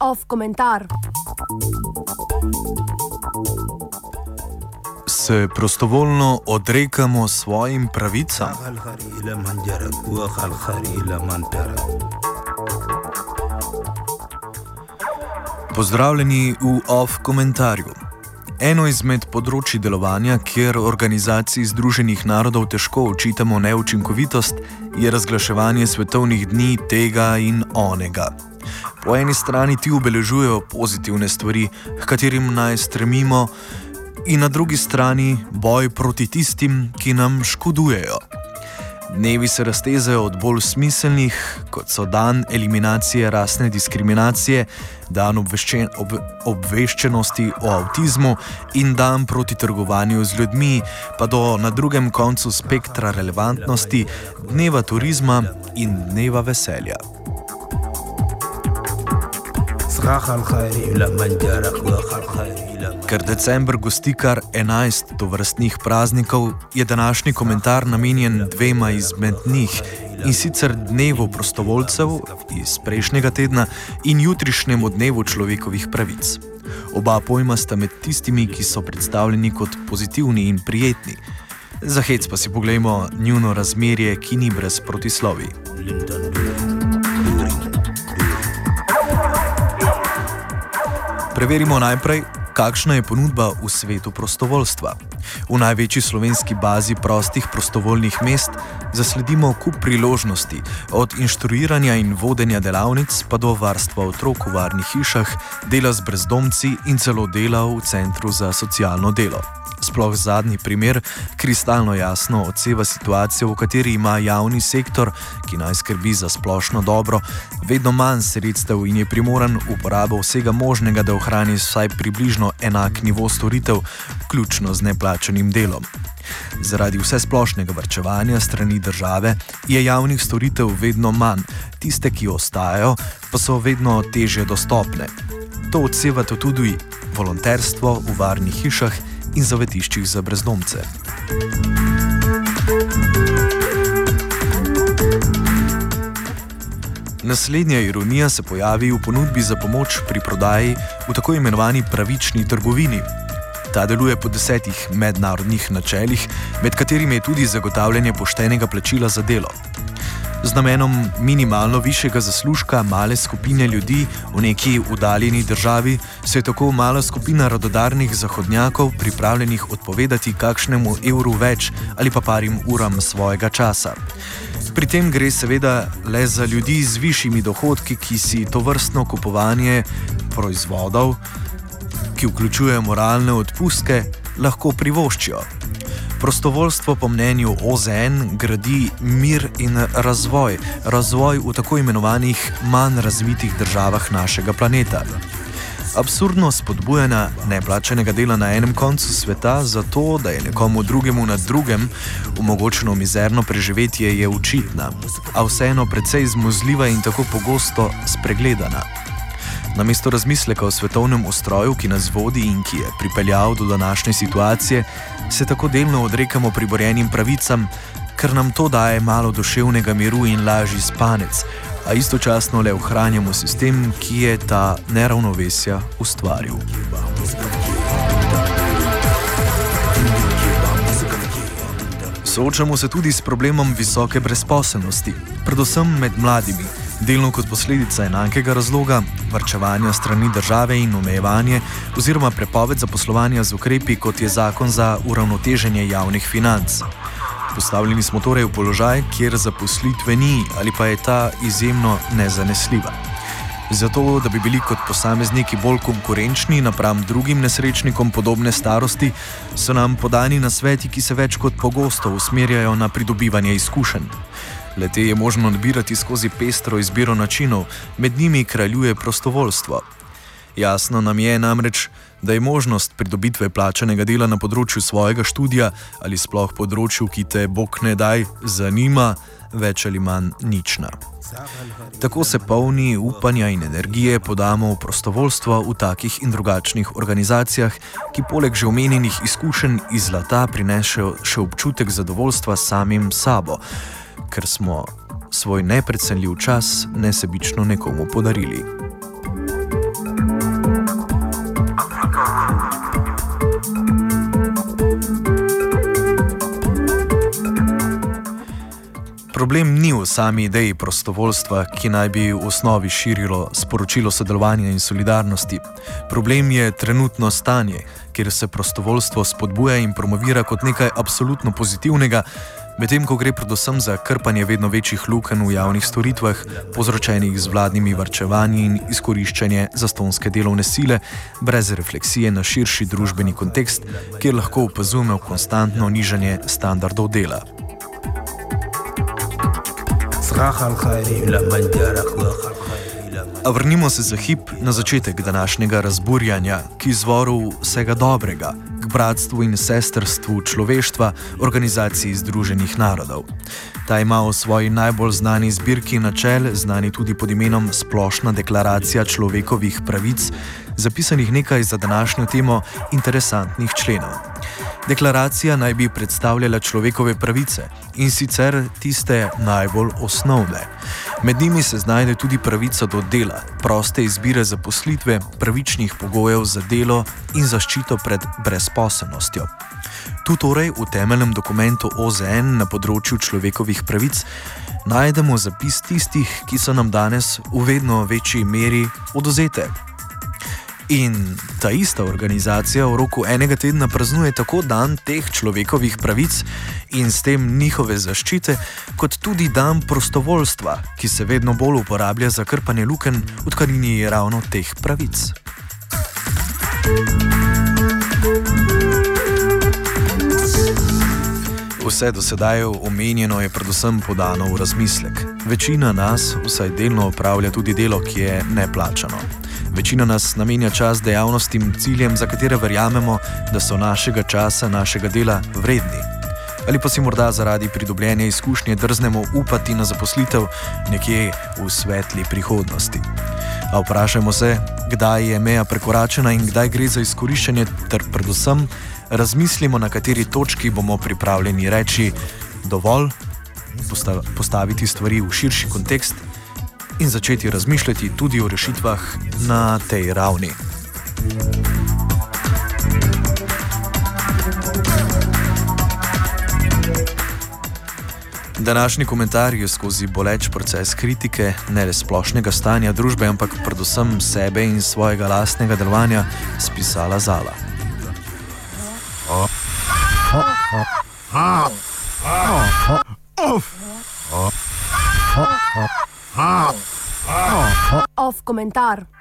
Off komentar. Se prostovoljno odrekamo svojim pravicam? Pozdravljeni v off komentarju. Eno izmed področji delovanja, kjer organizaciji Združenih narodov težko očitamo neučinkovitost, je razglaševanje svetovnih dni tega in onega. Po eni strani ti obeležujejo pozitivne stvari, k katerim naj stremimo, in na drugi strani boj proti tistim, ki nam škodujejo. Dnevi se raztezajo od bolj smiselnih, kot so dan eliminacije rasne diskriminacije, dan obveščen, ob, obveščenosti o avtizmu in dan proti trgovanju z ljudmi, pa do na drugem koncu spektra relevantnosti, dneva turizma in dneva veselja. Ker decembr gosti kar 11 tovrstnih praznikov, je današnji komentar namenjen dvema izmed njih in sicer dnevu prostovoljcev iz prejšnjega tedna in jutrišnjemu dnevu človekovih pravic. Oba pojma sta med tistimi, ki so predstavljeni kot pozitivni in prijetni. Za hec pa si pogledajmo njuno razmerje, ki ni brez protislovi. Preverimo najprej, kakšna je ponudba v svetu prostovoljstva. V največji slovenski bazi prostih prostovoljnih mest zasledimo kup priložnosti, od inštruiranja in vodenja delavnic pa do varstva otrok v varnih hišah, dela z brezdomci in celo dela v centru za socialno delo. Sploh zadnji primer kristalno jasno odseva situacijo, v kateri ima javni sektor, ki naj skrbi za splošno dobro, vedno manj sredstev in je primoran uporabo vsega možnega, da ohrani vsaj približno enak nivo storitev, vključno z neplačenim delom. Zaradi vse splošnega vrčevanja strani države je javnih storitev vedno manj, tiste, ki ostajajo, pa so vedno teže dostopne. To odsevate tudi volonterstvo v varnih hišah in zavetiščih za brezdomce. Naslednja ironija se pojavi v ponudbi za pomoč pri prodaji v tako imenovani pravični trgovini. Ta deluje po desetih mednarodnih načelih, med katerimi je tudi zagotavljanje poštenega plačila za delo. Z namenom minimalno višjega zaslužka male skupine ljudi v neki udaljeni državi se je tako mala skupina rododarnih zahodnjakov pripravljenih odpovedati kakšnemu evru več ali pa parim uram svojega časa. Pri tem gre seveda le za ljudi z višjimi dohodki, ki si to vrstno kupovanje proizvodov, ki vključuje moralne odpustke, lahko privoščijo. Prostovoljstvo po mnenju OZN gradi mir in razvoj, razvoj v tako imenovanih manj razvitih državah našega planeta. Absurdno spodbujanje neplačenega dela na enem koncu sveta zato, da je nekomu drugemu na drugem omogočeno mizerno preživetje, je očitna, a vseeno precej izmuzljiva in tako pogosto spregledana. Namesto razmisleka o svetovnem ustroju, ki nas vodi in ki je pripeljal do današnje situacije, se tako delno odrekamo priborjenim pravicam, ker nam to daje malo duševnega miru in lažji spanec, a istočasno le ohranjamo sistem, ki je ta neravnovesja ustvaril. Soočamo se tudi s problemom visoke brezposelnosti, predvsem med mladimi delno kot posledica enakega razloga, vrčevanja strani države in omejevanje oziroma prepoved zaposlovanja z ukrepi, kot je zakon za uravnoteženje javnih financ. Postavljeni smo torej v položaj, kjer zaposlitve ni ali pa je ta izjemno nezanesljiva. Zato, da bi bili kot posamezniki bolj konkurenčni napram drugim nesrečnikom podobne starosti, so nam podani na sveti, ki se več kot pogosto usmerjajo na pridobivanje izkušenj. Lete je možno nabirati skozi pestro izbiro načinov, med njimi kraljuje prostovoljstvo. Jasno nam je namreč, da je možnost pridobitve plačanega dela na področju svojega študija ali sploh področju, ki te bog ne daj, zanima, več ali manj nična. Tako se polni upanja in energije podamo v prostovoljstvo v takih in drugačnih organizacijah, ki poleg že omenjenih izkušenj iz zlata prinesejo še občutek zadovoljstva samim sabo, ker smo svoj neprecenljiv čas nesebično nekomu podarili. Problem ni v sami ideji prostovoljstva, ki naj bi v osnovi širilo sporočilo sodelovanja in solidarnosti. Problem je trenutno stanje, kjer se prostovoljstvo spodbuja in promovira kot nekaj absolutno pozitivnega, medtem ko gre predvsem za krpanje vedno večjih lukenj v javnih storitvah, povzročenih z vladnimi varčevanji in izkoriščanje zastonske delovne sile, brez refleksije na širši družbeni kontekst, kjer lahko opazujemo konstantno nižanje standardov dela. A vrnimo se za hip na začetek današnjega razburjanja, ki izvoru vsega dobrega, bratstvu in sestrstvu človeštva, organizaciji Združenih narodov. Ta ima v svoji najbolj znani zbirki načel, znani tudi pod imenom Splošna deklaracija človekovih pravic, zapisanih nekaj za današnjo temo interesantnih členov. Deklaracija naj bi predstavljala človekove pravice in sicer tiste najbolj osnovne. Med njimi se znajde tudi pravica do dela, proste izbire zaposlitve, pravičnih pogojev za delo in zaščito pred brezposobnostjo. Tu torej v temeljnem dokumentu OZN na področju človekovih pravic najdemo zapis tistih, ki so nam danes v vedno večji meri oduzete. In ta ista organizacija v roku enega tedna praznuje tako dan teh človekovih pravic in s tem njihove zaščite, kot tudi dan prostovoljstva, ki se vedno bolj uporablja za krpanje luken, odkar ni ravno teh pravic. Vse do sedaj omenjeno je predvsem podano v razmislek. Večina nas vsaj delno opravlja tudi delo, ki je neplačano. Večina nas namenja čas dejavnostim, ciljem, za katere verjamemo, da so našega časa, našega dela vredni. Ali pa si morda zaradi pridobljene izkušnje drznemo upati na zaposlitev nekje v svetli prihodnosti. A vprašajmo se, kdaj je meja prekoračena in kdaj gre za izkoriščanje, ter predvsem razmislimo, na kateri točki bomo pripravljeni reči: dovolj, postaviti stvari v širši kontekst in začeti razmišljati tudi o rešitvah na tej ravni. Današnji komentar je skozi boleč proces kritike ne le splošnega stanja družbe, ampak predvsem sebe in svojega lastnega delovanja spisala Zala. Off komentar.